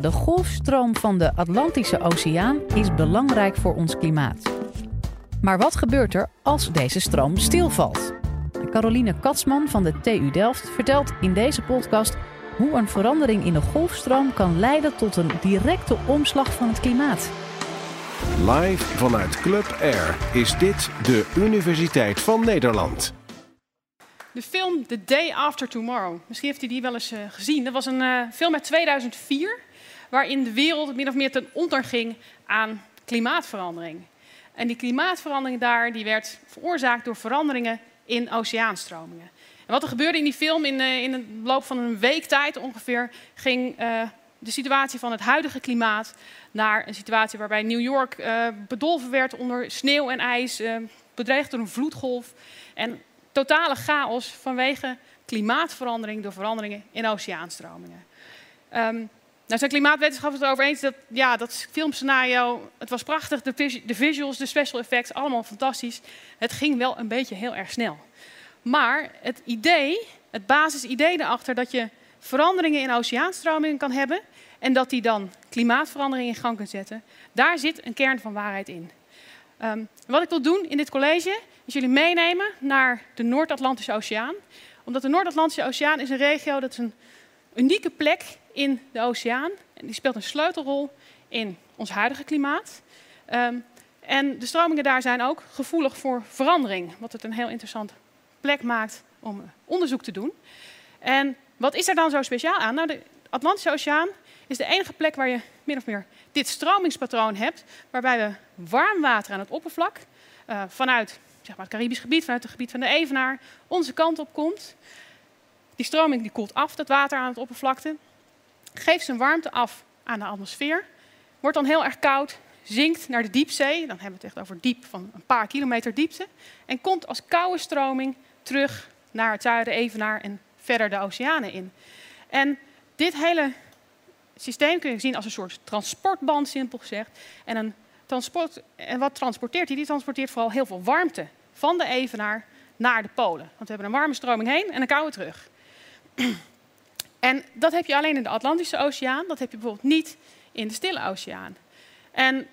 de golfstroom van de Atlantische Oceaan is belangrijk voor ons klimaat. Maar wat gebeurt er als deze stroom stilvalt? Caroline Katsman van de TU Delft vertelt in deze podcast hoe een verandering in de golfstroom kan leiden tot een directe omslag van het klimaat. Live vanuit Club Air is dit de Universiteit van Nederland. De film The Day After Tomorrow. Misschien heeft u die wel eens uh, gezien. Dat was een uh, film uit 2004, waarin de wereld min of meer ten onder ging aan klimaatverandering. En die klimaatverandering daar die werd veroorzaakt door veranderingen in oceaanstromingen. En wat er gebeurde in die film, in, uh, in het loop van een week tijd ongeveer, ging de situatie van het huidige klimaat naar een situatie waarbij New York bedolven werd onder sneeuw en ijs, bedreigd door een vloedgolf. En totale chaos vanwege klimaatverandering door veranderingen in oceaanstromingen. Um, nou zijn klimaatwetenschappers het erover eens dat ja, dat filmscenario, het was prachtig, de, visuals, de special effects, allemaal fantastisch. Het ging wel een beetje heel erg snel. Maar het idee, het basisidee erachter dat je veranderingen in oceaanstromingen kan hebben en dat die dan klimaatverandering in gang kunt zetten, daar zit een kern van waarheid in. Um, wat ik wil doen in dit college is jullie meenemen naar de Noord-Atlantische Oceaan. Omdat de Noord-Atlantische Oceaan is een regio, dat is een unieke plek in de oceaan. En die speelt een sleutelrol in ons huidige klimaat. Um, en de stromingen daar zijn ook gevoelig voor verandering, wat het een heel interessante plek maakt om onderzoek te doen. En wat is er dan zo speciaal aan? Nou, de Atlantische Oceaan is de enige plek waar je min of meer dit stromingspatroon hebt, waarbij we warm water aan het oppervlak uh, vanuit zeg maar, het Caribisch gebied, vanuit het gebied van de Evenaar, onze kant op komt. Die stroming die koelt af, dat water aan het oppervlakte, geeft zijn warmte af aan de atmosfeer, wordt dan heel erg koud, zinkt naar de diepzee, dan hebben we het echt over diep van een paar kilometer diepte, en komt als koude stroming terug naar het zuiden Evenaar en verder de oceanen in. En dit hele systeem kun je zien als een soort transportband, simpel gezegd. En, een transport, en wat transporteert die? Die transporteert vooral heel veel warmte van de Evenaar naar de polen. Want we hebben een warme stroming heen en een koude terug. En dat heb je alleen in de Atlantische Oceaan, dat heb je bijvoorbeeld niet in de Stille Oceaan. En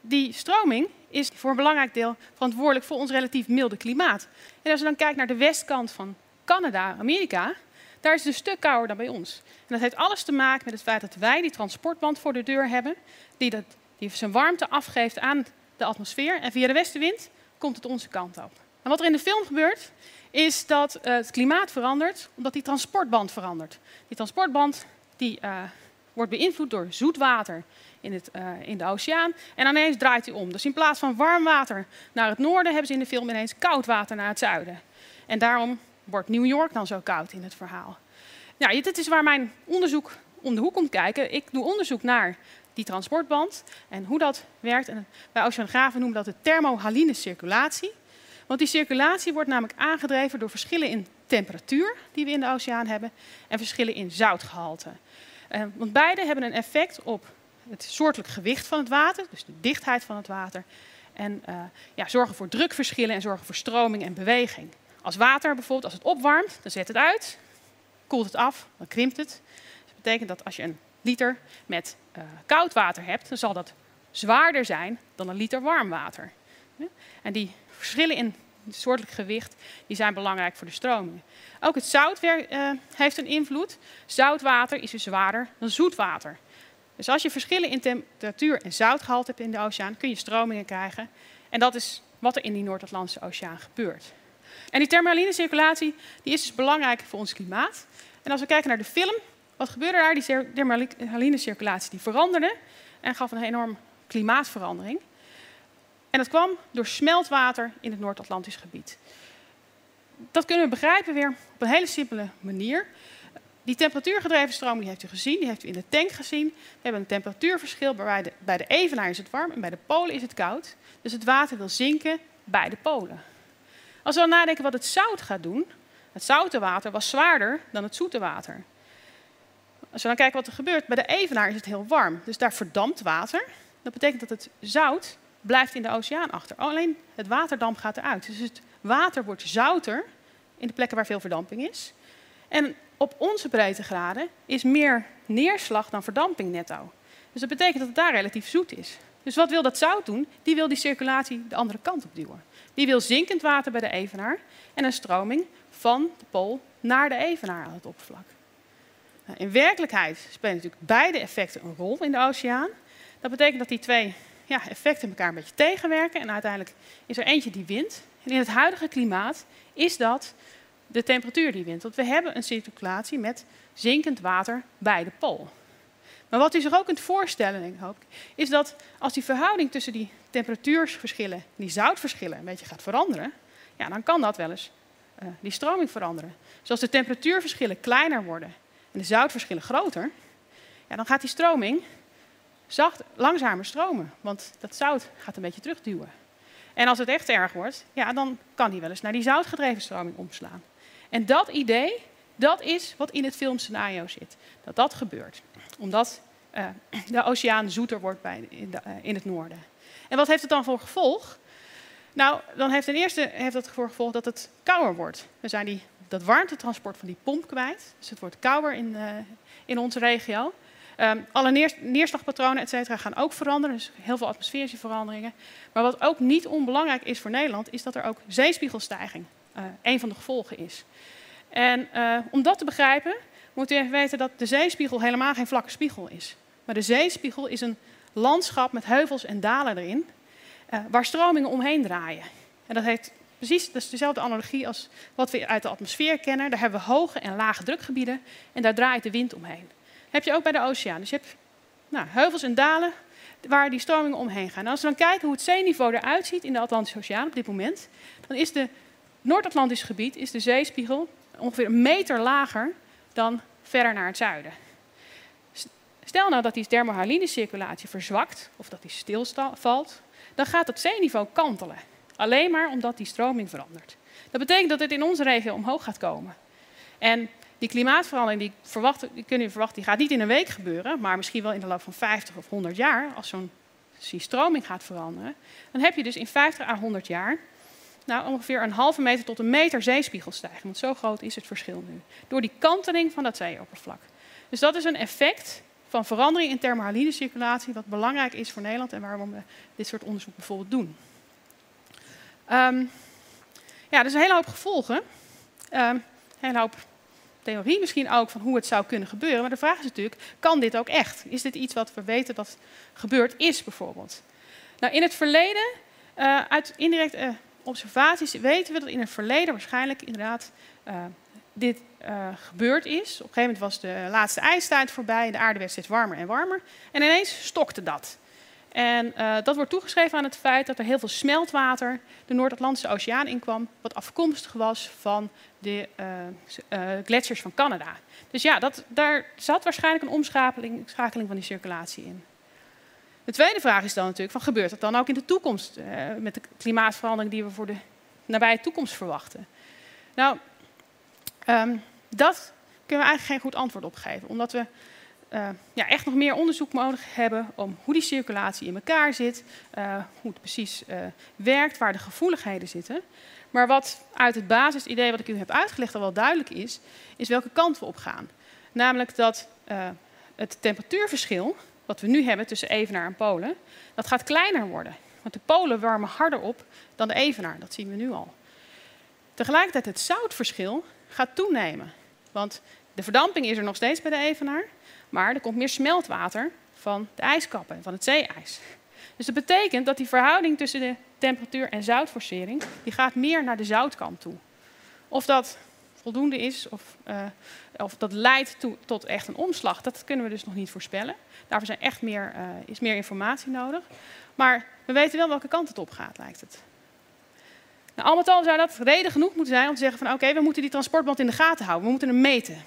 die stroming is voor een belangrijk deel verantwoordelijk voor ons relatief milde klimaat. En als je dan kijkt naar de westkant van Canada, Amerika, daar is het een stuk kouder dan bij ons. En dat heeft alles te maken met het feit dat wij die transportband voor de deur hebben, die, dat, die zijn warmte afgeeft aan de atmosfeer. En via de westenwind komt het onze kant op. En wat er in de film gebeurt, is dat uh, het klimaat verandert, omdat die transportband verandert. Die transportband die, uh, wordt beïnvloed door zoet water in, het, uh, in de oceaan. En ineens draait hij om. Dus in plaats van warm water naar het noorden, hebben ze in de film ineens koud water naar het zuiden. En daarom wordt New York dan zo koud in het verhaal? Nou, dit is waar mijn onderzoek om de hoek komt kijken. Ik doe onderzoek naar die transportband en hoe dat werkt. En bij oceanografen noemen dat de thermohaline circulatie. Want die circulatie wordt namelijk aangedreven door verschillen in temperatuur die we in de oceaan hebben en verschillen in zoutgehalte. Uh, want beide hebben een effect op het soortelijk gewicht van het water, dus de dichtheid van het water. En uh, ja, zorgen voor drukverschillen en zorgen voor stroming en beweging. Als water bijvoorbeeld, als het opwarmt, dan zet het uit, koelt het af, dan krimpt het. Dus dat betekent dat als je een liter met uh, koud water hebt, dan zal dat zwaarder zijn dan een liter warm water. En die verschillen in soortelijk gewicht die zijn belangrijk voor de stromingen. Ook het zout uh, heeft een invloed. Zoutwater is dus zwaarder dan zoetwater. Dus als je verschillen in temperatuur en zoutgehalte hebt in de oceaan, kun je stromingen krijgen. En dat is wat er in die Noord-Atlantische Oceaan gebeurt. En die thermaline circulatie die is dus belangrijk voor ons klimaat. En als we kijken naar de film, wat gebeurde daar? Die thermaline circulatie die veranderde en gaf een enorm klimaatverandering. En dat kwam door smeltwater in het Noord-Atlantisch gebied. Dat kunnen we begrijpen weer op een hele simpele manier. Die temperatuurgedreven stroom die heeft u gezien, die heeft u in de tank gezien. We hebben een temperatuurverschil, bij de, bij de evenaar is het warm en bij de polen is het koud. Dus het water wil zinken bij de polen. Als we dan nadenken wat het zout gaat doen, het zoute water was zwaarder dan het zoete water. Als we dan kijken wat er gebeurt, bij de evenaar is het heel warm, dus daar verdampt water. Dat betekent dat het zout blijft in de oceaan achter. Alleen het waterdamp gaat eruit. Dus het water wordt zouter in de plekken waar veel verdamping is. En op onze breedtegraden is meer neerslag dan verdamping netto. Dus dat betekent dat het daar relatief zoet is. Dus wat wil dat zout doen? Die wil die circulatie de andere kant op duwen. Die wil zinkend water bij de evenaar en een stroming van de pool naar de evenaar aan het oppervlak. Nou, in werkelijkheid spelen natuurlijk beide effecten een rol in de oceaan. Dat betekent dat die twee ja, effecten elkaar een beetje tegenwerken en uiteindelijk is er eentje die wint. En in het huidige klimaat is dat de temperatuur die wint. Want we hebben een circulatie met zinkend water bij de pool. Maar wat u zich ook kunt voorstellen, hoop ik, is dat als die verhouding tussen die temperatuurverschillen, die zoutverschillen, een beetje gaat veranderen, ja, dan kan dat wel eens uh, die stroming veranderen. Dus als de temperatuurverschillen kleiner worden en de zoutverschillen groter, ja, dan gaat die stroming zacht, langzamer stromen, want dat zout gaat een beetje terugduwen. En als het echt erg wordt, ja, dan kan die wel eens naar die zoutgedreven stroming omslaan. En dat idee, dat is wat in het filmscenario zit. Dat dat gebeurt. Omdat uh, de oceaan zoeter wordt bij, in, de, uh, in, het noorden. En wat heeft het dan voor gevolg? Nou, dan heeft ten eerste heeft dat voor gevolg dat het kouder wordt. We zijn die, dat warmtetransport van die pomp kwijt. Dus het wordt kouder in, uh, in onze regio. Um, alle neer, neerslagpatronen et cetera, gaan ook veranderen. Dus heel veel atmosferische veranderingen. Maar wat ook niet onbelangrijk is voor Nederland, is dat er ook zeespiegelstijging uh, een van de gevolgen is. En uh, om dat te begrijpen, moet u even weten dat de zeespiegel helemaal geen vlakke spiegel is. Maar de zeespiegel is een landschap met heuvels en dalen erin, uh, waar stromingen omheen draaien. En dat heeft precies dat is dezelfde analogie als wat we uit de atmosfeer kennen. Daar hebben we hoge en lage drukgebieden en daar draait de wind omheen. Dat heb je ook bij de oceaan. Dus je hebt nou, heuvels en dalen waar die stromingen omheen gaan. En als we dan kijken hoe het zeeniveau eruit ziet in de Atlantische Oceaan op dit moment, dan is de Noord-Atlantisch gebied is de zeespiegel ongeveer een meter lager dan verder naar het zuiden. Stel nou dat die thermohaline circulatie verzwakt of dat die stilvalt, dan gaat het zeeniveau kantelen. Alleen maar omdat die stroming verandert. Dat betekent dat het in onze regio omhoog gaat komen. En die klimaatverandering die, verwacht, die kunnen we verwachten, die gaat niet in een week gebeuren, maar misschien wel in de loop van 50 of 100 jaar, als zo'n stroming gaat veranderen. Dan heb je dus in 50 à 100 jaar nou, ongeveer een halve meter tot een meter zeespiegelstijging. Want zo groot is het verschil nu. Door die kanteling van dat zeeoppervlak. Dus dat is een effect van verandering in thermohaline circulatie, wat belangrijk is voor Nederland en waarom we dit soort onderzoek bijvoorbeeld doen. Um, ja, is een hele hoop gevolgen. Een hele hoop theorie misschien ook van hoe het zou kunnen gebeuren. Maar de vraag is natuurlijk, kan dit ook echt? Is dit iets wat we weten dat gebeurd is bijvoorbeeld? Nou, in het verleden, uh, uit indirect uh, observaties weten we dat in het verleden waarschijnlijk inderdaad uh, dit gebeurd is. Op een gegeven moment was de laatste ijstijd voorbij, de aarde werd steeds warmer en warmer. En ineens stokte dat. En uh, dat wordt toegeschreven aan het feit dat er heel veel smeltwater de Noord-Atlantische Oceaan inkwam, wat afkomstig was van de gletsjers van Canada. Dus ja, dat, daar zat waarschijnlijk een omschakeling van die circulatie in. De tweede vraag is dan natuurlijk, van, gebeurt dat dan ook in de toekomst uh, met de klimaatverandering die we voor de nabije toekomst verwachten? Nou, um, dat kunnen we eigenlijk geen goed antwoord op geven, omdat we uh, ja, echt nog meer onderzoek nodig hebben om hoe die circulatie in elkaar zit, uh, hoe het precies werkt, waar de gevoeligheden zitten. Maar wat uit het basisidee wat ik u heb uitgelegd al wel duidelijk is, is welke kant we op gaan. Namelijk dat het temperatuurverschil wat we nu hebben tussen Evenaar en Polen, dat gaat kleiner worden. Want de Polen warmen harder op dan de Evenaar, dat zien we nu al. Tegelijkertijd het zoutverschil gaat toenemen. Want de verdamping is er nog steeds bij de Evenaar, maar er komt meer smeltwater van de ijskappen, van het zeeijs. Dus dat betekent dat die verhouding tussen de temperatuur en zoutforcering, die gaat meer naar de zoutkant toe. Of dat voldoende is of, uh, of dat leidt toe, tot echt een omslag, dat kunnen we dus nog niet voorspellen. Daarvoor zijn echt meer, uh, is meer informatie nodig. Maar we weten wel welke kant het op gaat, lijkt het. Nou, al met al zou dat reden genoeg moeten zijn om te zeggen van oké, we moeten die transportband in de gaten houden. We moeten hem meten.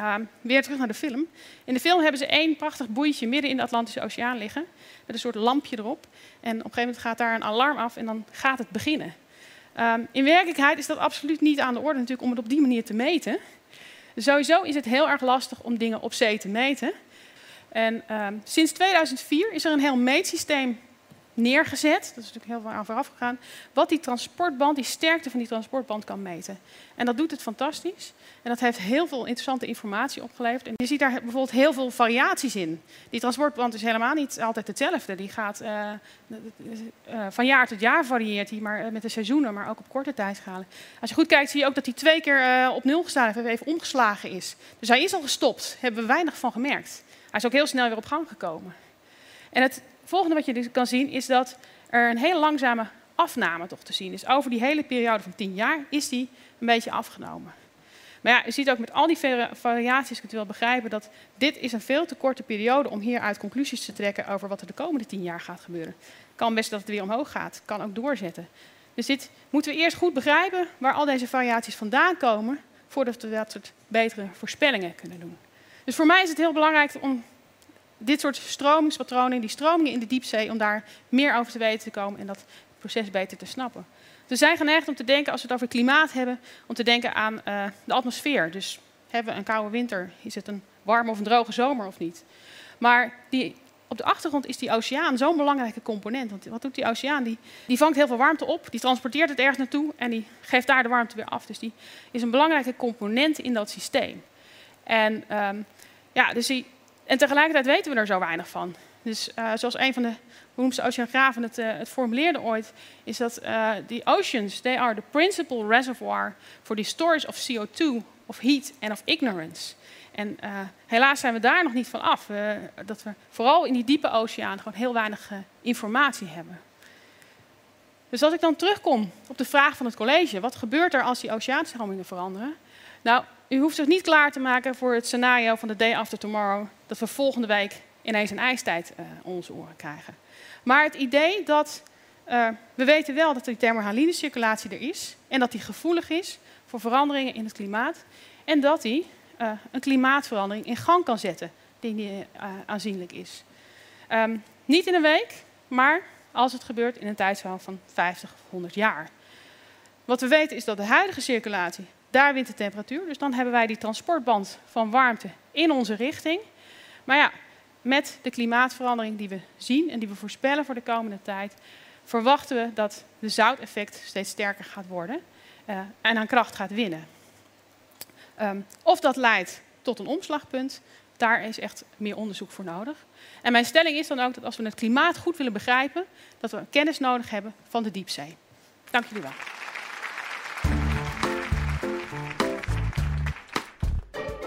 Uh, weer terug naar de film. In de film hebben ze één prachtig boeitje midden in de Atlantische Oceaan liggen. Met een soort lampje erop. En op een gegeven moment gaat daar een alarm af en dan gaat het beginnen. Um, in werkelijkheid is dat absoluut niet aan de orde natuurlijk om het op die manier te meten. Sowieso is het heel erg lastig om dingen op zee te meten. En um, sinds 2004 is er een heel meetsysteem neergezet. Dat is natuurlijk heel veel aan vooraf gegaan. Wat die transportband, die sterkte van die transportband kan meten. En dat doet het fantastisch. En dat heeft heel veel interessante informatie opgeleverd. En je ziet daar bijvoorbeeld heel veel variaties in. Die transportband is helemaal niet altijd hetzelfde. Die gaat uh, uh, van jaar tot jaar varieert die, maar met de seizoenen, maar ook op korte tijdschalen. Als je goed kijkt, zie je ook dat hij twee keer op nul gestaan heeft, even omgeslagen is. Dus hij is al gestopt. Hebben we weinig van gemerkt. Hij is ook heel snel weer op gang gekomen. En het volgende wat je dus kan zien is dat er een hele langzame afname toch te zien is. Over die hele periode van 10 jaar is die een beetje afgenomen. Maar ja, je ziet ook met al die variaties, ik het wel begrijpen, dat dit is een veel te korte periode om hieruit conclusies te trekken over wat er de komende 10 jaar gaat gebeuren. Kan best dat het weer omhoog gaat, kan ook doorzetten. Dus dit moeten we eerst goed begrijpen waar al deze variaties vandaan komen, voordat we dat soort betere voorspellingen kunnen doen. Dus voor mij is het heel belangrijk om dit soort stromingspatronen, die stromingen in de diepzee, om daar meer over te weten te komen en dat proces beter te snappen. We zijn geneigd om te denken, als we het over klimaat hebben, om te denken aan uh, de atmosfeer. Dus hebben we een koude winter? Is het een warme of een droge zomer of niet? Maar die, op de achtergrond is die oceaan zo'n belangrijke component. Want wat doet die oceaan? Die, die vangt heel veel warmte op, die transporteert het ergens naartoe en die geeft daar de warmte weer af. Dus die is een belangrijke component in dat systeem. En, um, ja, dus die, en tegelijkertijd weten we er zo weinig van. Dus uh, zoals een van de beroemdste oceanografen het, uh, het formuleerde ooit, is dat uh, the oceans, they are the principal reservoir for the storage of CO2, of heat and of ignorance. En helaas zijn we daar nog niet van af. dat we vooral in die diepe oceaan gewoon heel weinig informatie hebben. Dus als ik dan terugkom op de vraag van het college, wat gebeurt er als die oceaanstromingen veranderen? Nou, u hoeft zich niet klaar te maken voor het scenario van de day after tomorrow, dat we volgende week ineens een ijstijd uh, onze oren krijgen. Maar het idee dat uh, we weten wel dat die thermohaline circulatie er is en dat die gevoelig is voor veranderingen in het klimaat en dat die uh, een klimaatverandering in gang kan zetten die aanzienlijk is. Um, niet in een week, maar als het gebeurt in een tijdsverhaal van 50 of 100 jaar. Wat we weten is dat de huidige circulatie, daar wint de temperatuur. Dus dan hebben wij die transportband van warmte in onze richting. Maar ja, met de klimaatverandering die we zien en die we voorspellen voor de komende tijd, verwachten we dat de zouteffect steeds sterker gaat worden uh, en aan kracht gaat winnen. Um, of dat leidt tot een omslagpunt, daar is echt meer onderzoek voor nodig. En mijn stelling is dan ook dat als we het klimaat goed willen begrijpen, dat we kennis nodig hebben van de diepzee. Dank jullie wel.